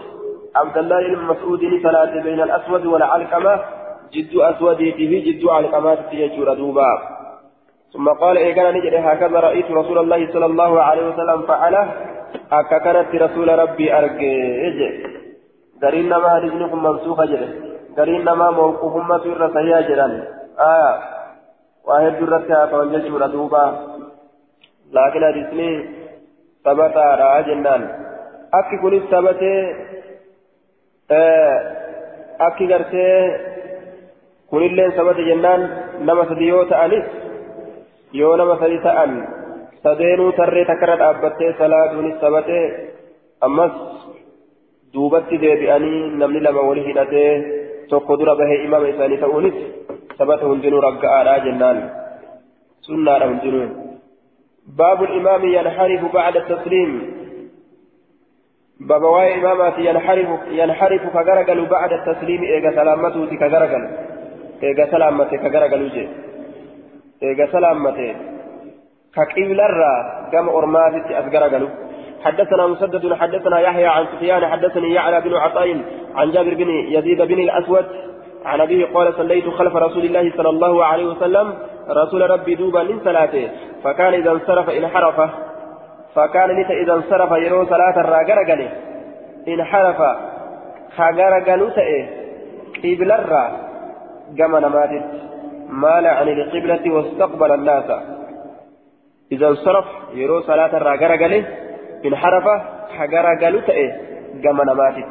عبد الله بن مسعود صلاة بين الأسود والعلقمة جد أسوديته جد علقمات يجور دوبا. ثم قال إيه نجري هكذا رأيت رسول الله صلى الله عليه وسلم فعله. أكا كانت رسول ربي أرجع قرين ما رزقكم منسوخة جري. قرين ما موقفهم سر سيا جران آه. واحد جرتها فوجد جور دوبا. لكن رزقني ثبت على جنان. أكي كل ثبت أكي قرتي كل اللي ثبت جنان نما سديوت أنيس yoo nama sadi ta'an sadeenuu tarree takkarra dhaabbattee salaatuunis sabatee ammas duubatti deebi'anii namni lama wali hidhatee tokko dura bahee imama isaanii ta'uunis sabata hundinuu ragga'aadha jennaan sunnaadha hundinuu باب الإمام ينحرف بعد التسليم باب واي إمامات ينحرف ينحرف كغرقل بعد التسليم إيغا سلامته كغرقل إيغا سلامته كغرقل وجه eega salaammate كقبلرا كما أرماتي أذكر قالوا حدثنا مسدد حدثنا يحيى عن سفيان حدثني يعلى بن عطاء عن جابر بن يزيد بن الأسود عن أبيه قال صليت خلف رسول الله صلى الله عليه وسلم رسول ربي دوبا من صلاته فكان إذا انصرف انحرف فكان نت إذا انصرف يرو صلاة الراجر قاله انحرف خاجر قالوا تأه قبلرا كما نماتت. مال عن القبلة واستقبل الناس. إذا انصرف يرو صلاة الراجرة قاله انحرف قالوا تأه قام نماتت.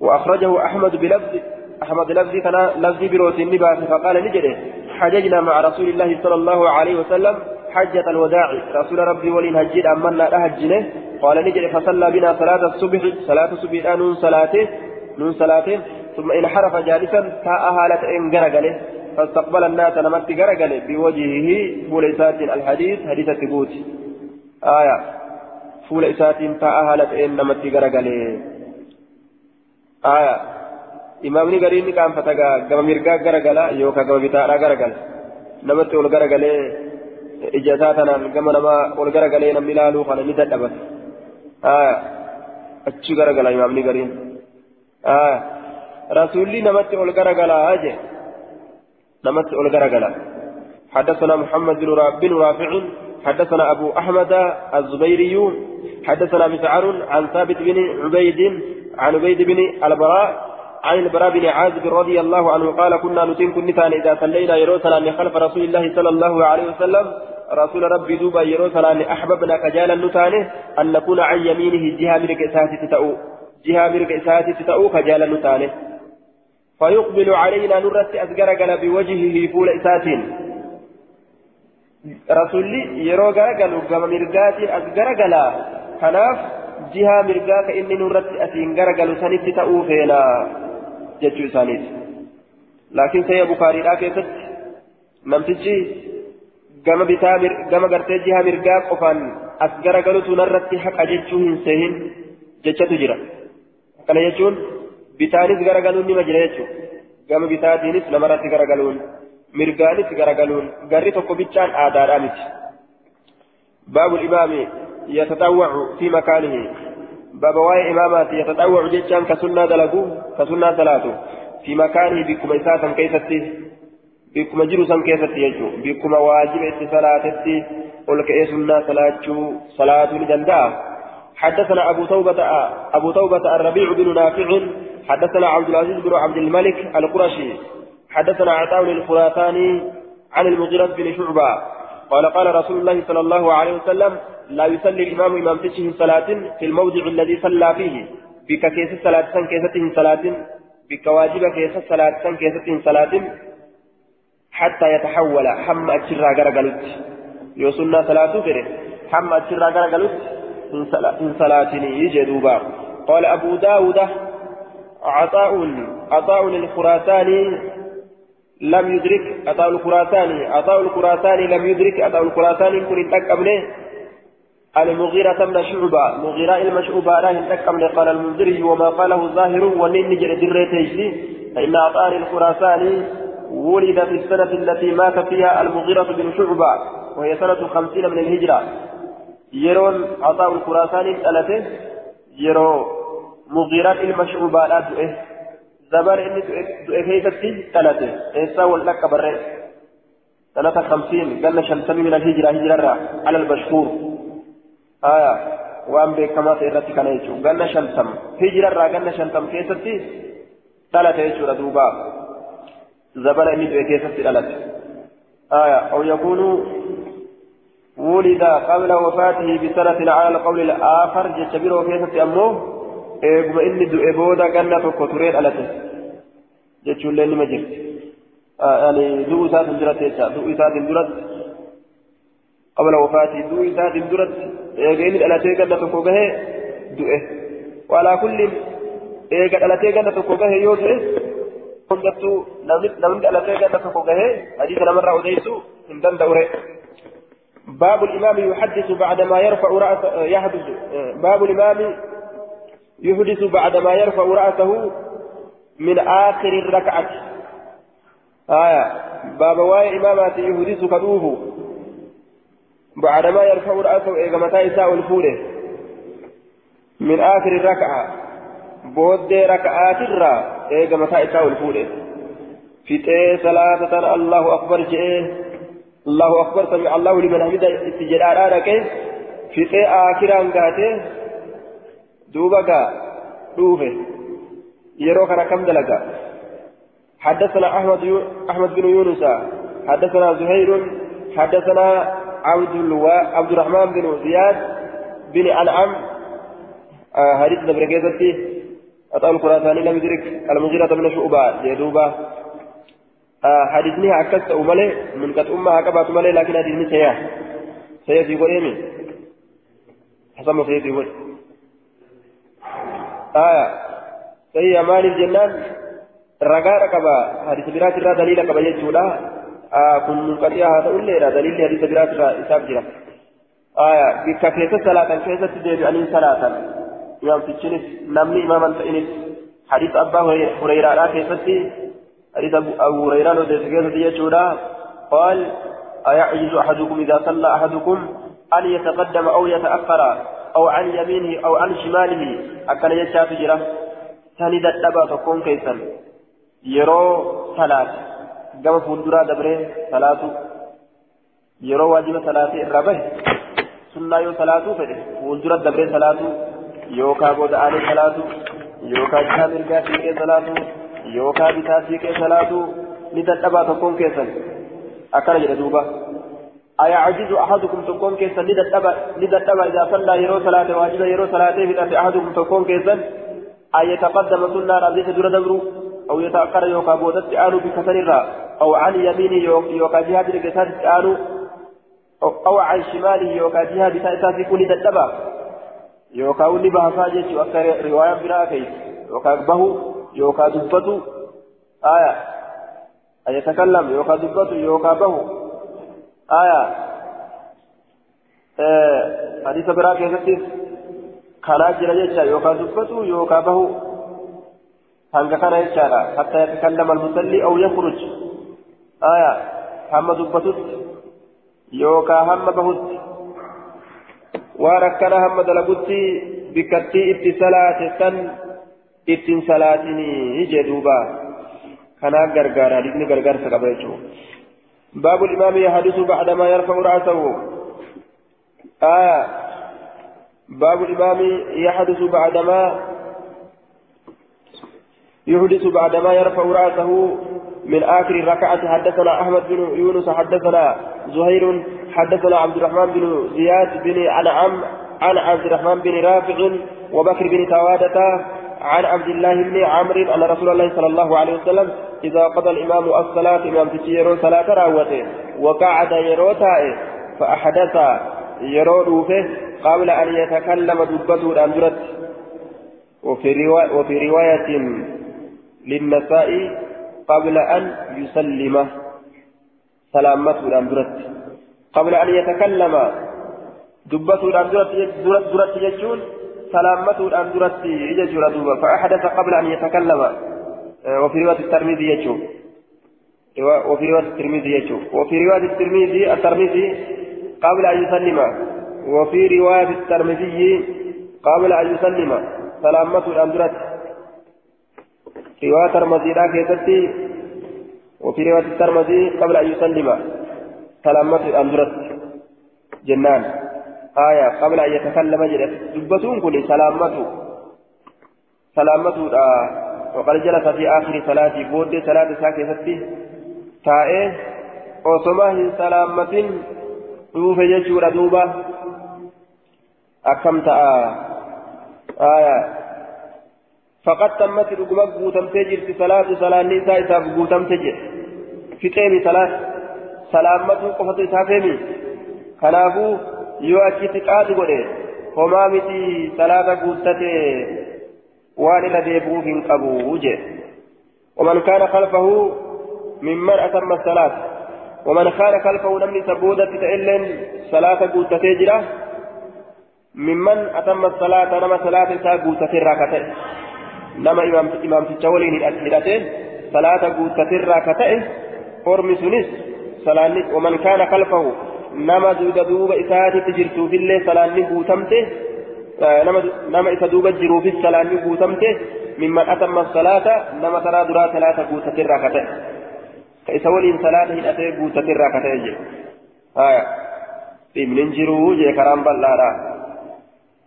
وأخرجه أحمد بلفظ أحمد لفظي كان لفظي بروت النبات فقال نجده حججنا مع رسول الله صلى الله عليه وسلم حجة الوداع. رسول ربي ولين هجيد أمنا لهجنه قال نجد فصلى بنا صلاة الصبح. صلاة الصبح نون صلاته. نون صلاته. ثم انحرف جالسا تاء هالة إن قرقله. فاستقبل الناس نمت قرقله بوجهه. فول إسات الحديث حديث الثبوت آية. فول إسات تاء هالة إن نمت قرقله. آية. إمامني قريني كان فتاقا قام مرقا قرقلا يوكا قام بتاء قرقل نمت ول قرقله إجازاتنا قام نما ول قرقله نمي لالو خانا ندد أبس آية أتشو قرقلا إمامني قرين آية رسولي نمت والقرقلا أجي نمت والقرقلا حدثنا محمد بن رافع حدثنا أبو أحمد الزبيري حدثنا مسعر عن ثابت بن عبيد عن عبيد بن البراء عن البراء بن عازب رضي الله عنه قال كنا نتين كنتان إذا صلينا يروسلا خلف رسول الله صلى الله عليه وسلم. رسول ربي دوبا يروسلا أحببنا كجالا نتانه أن نكون عن يمينه جهة مرق إساتي تتأو. جهة مرق إساتي تتأو كجالا نتانه. فيقبل علينا نرت أزقرقل بوجهه فول إساتين رسولي يرو غرقل قام مرقات أزقرقل كناف جهة مرقاك إني نرت أسين غرقل سنت تأوفينا jechuu isaaniiti. Laakiin sayya bukaariidhaa keessatti namtichi gama bitaa gama gartee jiha mirgaa qofaan as gara galutu narratti haqa jechuu hin seehin jechatu jira. Kana jechuun bitaanis gara galuun nima jira jechuudha gama bitaatiinis namarratti gara galuun mirgaanis gara galuun garri tokko bichaan aadaadhaa miti. Baabul imaami yatatawwacu fi makaanihi. Sunnaa dalagu ka sunnaa salaatu fi makaanihi bikkuma isaa san keessatti bikkuma jiru san keessatti jechuudha bikkuma waajiba itti salaatetti ol ka'ee sunnaa salaachuu salaatuu ni danda'a حدثنا أبو توبة أبو توبة الربيع بن نافع حدثنا عبد العزيز بن عبد الملك القرشي حدثنا عطاء الخراساني عن المغيرة بن شعبة قال قال رسول الله صلى الله عليه وسلم لا يصلي الإمام إمام تشه صلاة في الموضع الذي صلى فيه بك كيس صلاة كيسة صلاة بك واجب كيس صلاة كيسة صلاة حتى يتحول حم أتشرى غرغلت يوصلنا صلاة فره حم أتشرى غرغلت من صلاة يجي قال أبو داود عطاء عطاء الخراساني لم يدرك عطاء الخراساني عطاء الخراساني لم يدرك عطاء الخراساني كن تكمله المغيرة بن شعبة. مغيرة المشعوبة لا تكمله قال المنذري وما قاله الظاهر ونين نجر دريته فإن عطاء الخراساني ولد في السنة التي مات فيها المغيرة بن شعبة وهي سنة خمسين من الهجرة. يرون عطاء الخراساني ألته يرو مغيرة المشعوبة لا دؤه زمان إني دؤه كيفتي ألته إيسا ولك بره سنة خمسين قلنا شمسمي من الهجرة هجرة على المشهور آية وأن بكما سيرتي كان يجو قلنا شمسم هجرة قلنا شمسم كيفتي ألته يجو دوبا زبل إني كيفتي ألته آية أو يكون ولد قبل وفاته بسنة على القول الآخر جتبير وكيسة أمه إيقما إني دو إبودا قلنا فكتورين ألته جتشون لين مجرد آه يعني دو إسات درت يسا دو إسات درت قبل وفاته دو إسات درت إيقين الألته قلنا فكوبه دو إيه وعلى كل إيقا فكوبه يوتو إيه قلتو نمد الألته قلنا فكوبه حديث نمر أوديسو هندن دوري باب الإمام يحدث بعدما يرفع رأسه يحدث باب الإمام يحدث بعدما يرفع رأسه من آخر الركعة آية باب واي إمامات يحدث كدوه بعدما يرفع رأسه إيغا متى يساء الفوله من آخر الركعة. بود ركعات الرا إيغا متى يساء الفوله في تي ثلاثة الله أكبر جئه الله أكبر سمع الله لمن حمده استجدار آرك في قي آخران قاته دوبك دوفه يروك أنا كم دلقا. حدثنا أحمد. أحمد بن يونس. حدثنا زهير. حدثنا عبد الوا... عبد الرحمن بن زياد بن أنعم. آه حديث نبركيزتي أطال القرآن لم يدرك. المغيرة بن شعبة يدوبة. حديثني أكست أمالي من قد أمها كبات أمالي لكن حديثني سياه سيدي قريمي حسن سيدي قريمي آية. سيئة مال الجنان رقا رقبا حديث برات الرا دليل قبا يجولا. حديث برات الرا إساب جرا آية بك كيف صلاة؟ كيف تدير أنين صلاة؟ يوم تجنس نمني إماما تئنس. حديث أبا هريرة كيف تدير حديث أبو هريرة لو تسكيت يجودا قال أيعجز أحدكم إذا صلى أحدكم أن يتقدم أو يتأخر أو عن يمينه أو عن شماله؟ أكن يشاف جرا. ثاني دبا تكون كيسا يرو صلاة كما فندرا دبره صلاة يرو واجب صلاة الربه سنة يو صلاة فده فندرا دبره صلاة يوكا بود آل صلاة يوكا جامل كافي صلاة yookaan bitaa siiqee salaatu ni dadhabaa tokkoon keessan akkana jedhe duuba. أيعجز أحدكم تكون كيسا لدتبع إذا صلى يرو صلاة واجبة يرو صلاة في أحدكم تكون كيسا أن يتقدم سنة رضيت دور دبرو أو يتأخر يوكا بودت آنو بكسر أو عن يمينه يوكا جهاد لكسر آنو أو عن شماله يوكا جهاد تأساس كل دتبع يوكا ولي بحثا جيش وأكثر رواية بنا كيس يوكا بهو يوكا دبتو آية أن يتكلم يوكا دبتو يوكا به آية آه حديث براك يفتيس كان جرى يجا يوكا دبتو يوكا به هنگا كان يجا حتى يتكلم المصلي أو يخرج آية هم دبتوت يوكا هم بهت وركنا هم دلبتي بكتي ابتسالات سن jedhuuba kanaa gargaara hadisni gargaarsa qaba jechuudha باب الإمام يحدث بعدما يرفع رأسه آه باب الإمام يحدث بعدما يحدث بعدما يرفع رأسه من آخر الركعة. حدثنا أحمد بن يونس حدثنا زهير حدثنا عبد الرحمن بن زياد بن أنعم عن عبد الرحمن بن رافع وبكر بن توادة عن عبد الله بن عمرو أن رسول الله صلى الله عليه وسلم إذا قضى الإمام الصلاة إمام تشيرو صلاة راوته وقعد يروتا فأحدث يرو روفه قبل أن يتكلم دبته الأندرت وفي رواية, وفي رواية للنساء قبل أن يسلم سلامته الأندرت قبل أن يتكلم دبته الأندرت درت درت يجون سلامته الأندرت يجور دوبا. فأحدث قبل أن يتكلم. وفي رواية الترمذي يجور وفي رواية الترمذي يشوف وفي رواية الترمذي الترمذي قبل أن يسلم. وفي رواية الترمذي قبل أن يسلم سلامة الأمدرة رواية الترمذي لا كيستي وفي رواية الترمذي قبل أن يسلم سلامة الأمدرة جنان آية قبل أن يتكلم جلس دبتون كل سلامته سلامته آه وقد جلس في آخر صلاة بود صلاة ساكتة تائه osoma hin salaammatin dhuufe jechuudha duuba. Akkam ta'a? Jirti salaatu salaanni isaa isaaf guutamte jedhe fixeemi salaat salaammatuu qofatu isaa feemi kanaafuu yoo achitti qaadi godhe homaa miti salaata guuttate waan irra deebi'uuf hin qabu jedhe ومن كان خلفه ممن أتم الصلاة ومن كان خلفه نمني سبودة تئلن صلاة قوتة تجرة ممن أتم الصلاة نما صلاة سا قوتة راكته نما إمام إمام تجولين الأسئلة صلاة قوتة راكته قرم سنس صلاة ومن كان خلفه نما دود دوب إساتي تجرتو في الله صلاة قوتمته nama isa duuba jiruufis salaanni guutamte mimman atamma salaata nama taraa duraa salaata guutatirraa ka ta'e ka isa waliin salaata hidhatee guutatirraa ka ta'e jedhe haya dhibnin jiruu jee karaan bal'aadha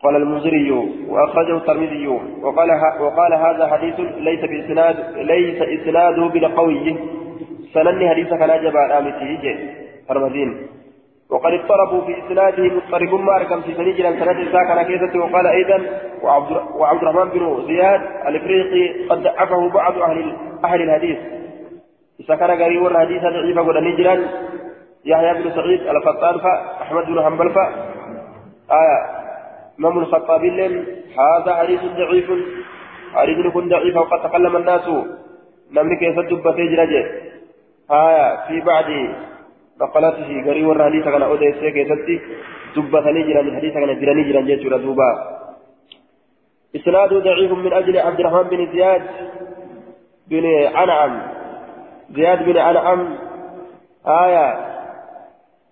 قال المنذري وأخرجه الترمذي وقال وقال هذا حديث ليس بإسناد ليس إسناده بالقوي سنني حديث kun جبا jedhe ترمذين وقد اضطربوا في إسناده مضطرب ما ركم في سنجل سند ساكن keessa. وقال أيضا وعبد, وعبد الرحمن بن زياد الإفريقي قد ضعفه بعض أهل أهل الحديث. سكن غريب الحديث ضعيف وقد نجرا يحيى بن سعيد القطان أحمد بن حنبل فا آية امام الخطابي هذا حديث ضعيف. حديث يكون ضعيف وقد تكلم الناس. نملك يسد بتجرج آية في بعد مقالته غري ور حديث كان اوديس كيستي دبتني جيران حديث كان جيراني جيران جيتورا دوبا. اسناد ضعيف من أجل عبد الرحمن بن زياد بن أنعم. زياد بن أنعم. آية.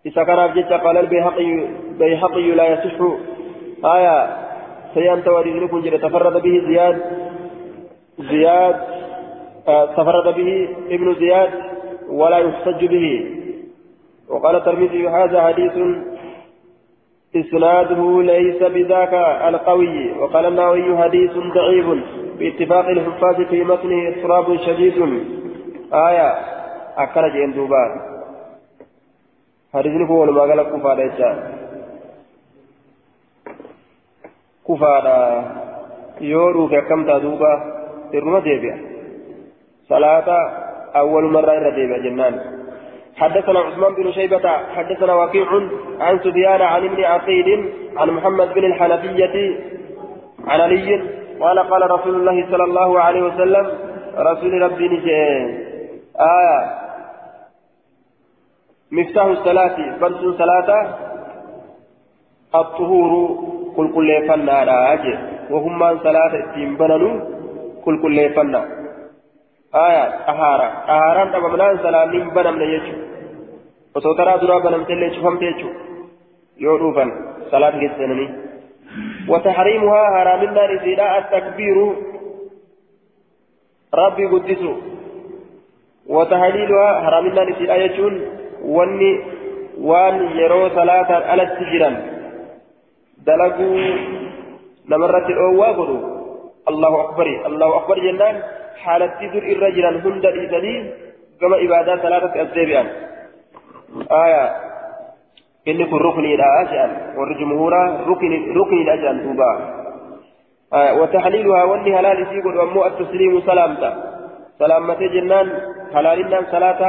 إذا كان أبجد قال البيهقي بيهقي لا يصح. آية سيانت ورزقكم جل تفرد به زياد زياد آه تفرد به ابن زياد ولا يحتج به. وقال الترمذي هذا حديث إسناده ليس بذاك القوي. وقال النووي حديث ضعيف باتفاق الحفاظ في متنه اضطراب شديد. آية أكل جين دوبان حديث هو لما قال كفارة يورو كم تدوبا إرما ديبيا صلاة أول مرة إرما ديبيا جنان حدثنا عثمان بن شيبة حدثنا وكيع عن سفيان عن ابن عقيل عن محمد بن الحنفية عن علي قال قال رسول الله صلى الله عليه وسلم رسول ربي نجي آية مفتاح الصلاة فرس صلاة الطهور فنا راجع وهم من صلاة التنبنن كل كل فنا آية طهارة طهارة تمامنا سلامين بنم نيجو وتوترا درا بنم تلي شفم تيجو يوروفن صلاة جسنني وتحريمها حرامنا رسيدا التكبير ربي قدسه وتهليلها حرامنا رسيدا يجون واني وان يرو صلاة على التجران دلقوا نمرت الأواب الله أكبر الله أكبر جنان حالتي در الرجل هند إذني كما إبادات ثلاثة أسابيع آية إني كن ركني لا أجل والجمهور ركني ركني لا أجل توبا آية وتحليلها واني هلال سيقول ومو التسليم سلامتا سلامة جنان حلالنا صلاة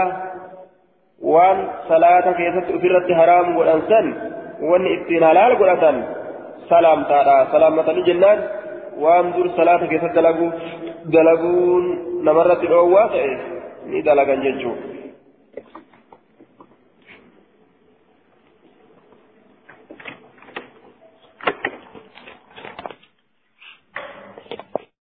وان صلاة كيست أفرت حرام والأنسان وان اتنا هلال قلتا سلامتا سلامة جنان وان دور صلاة namarratti dhoowwaa ta'e ni dalagan jechuudha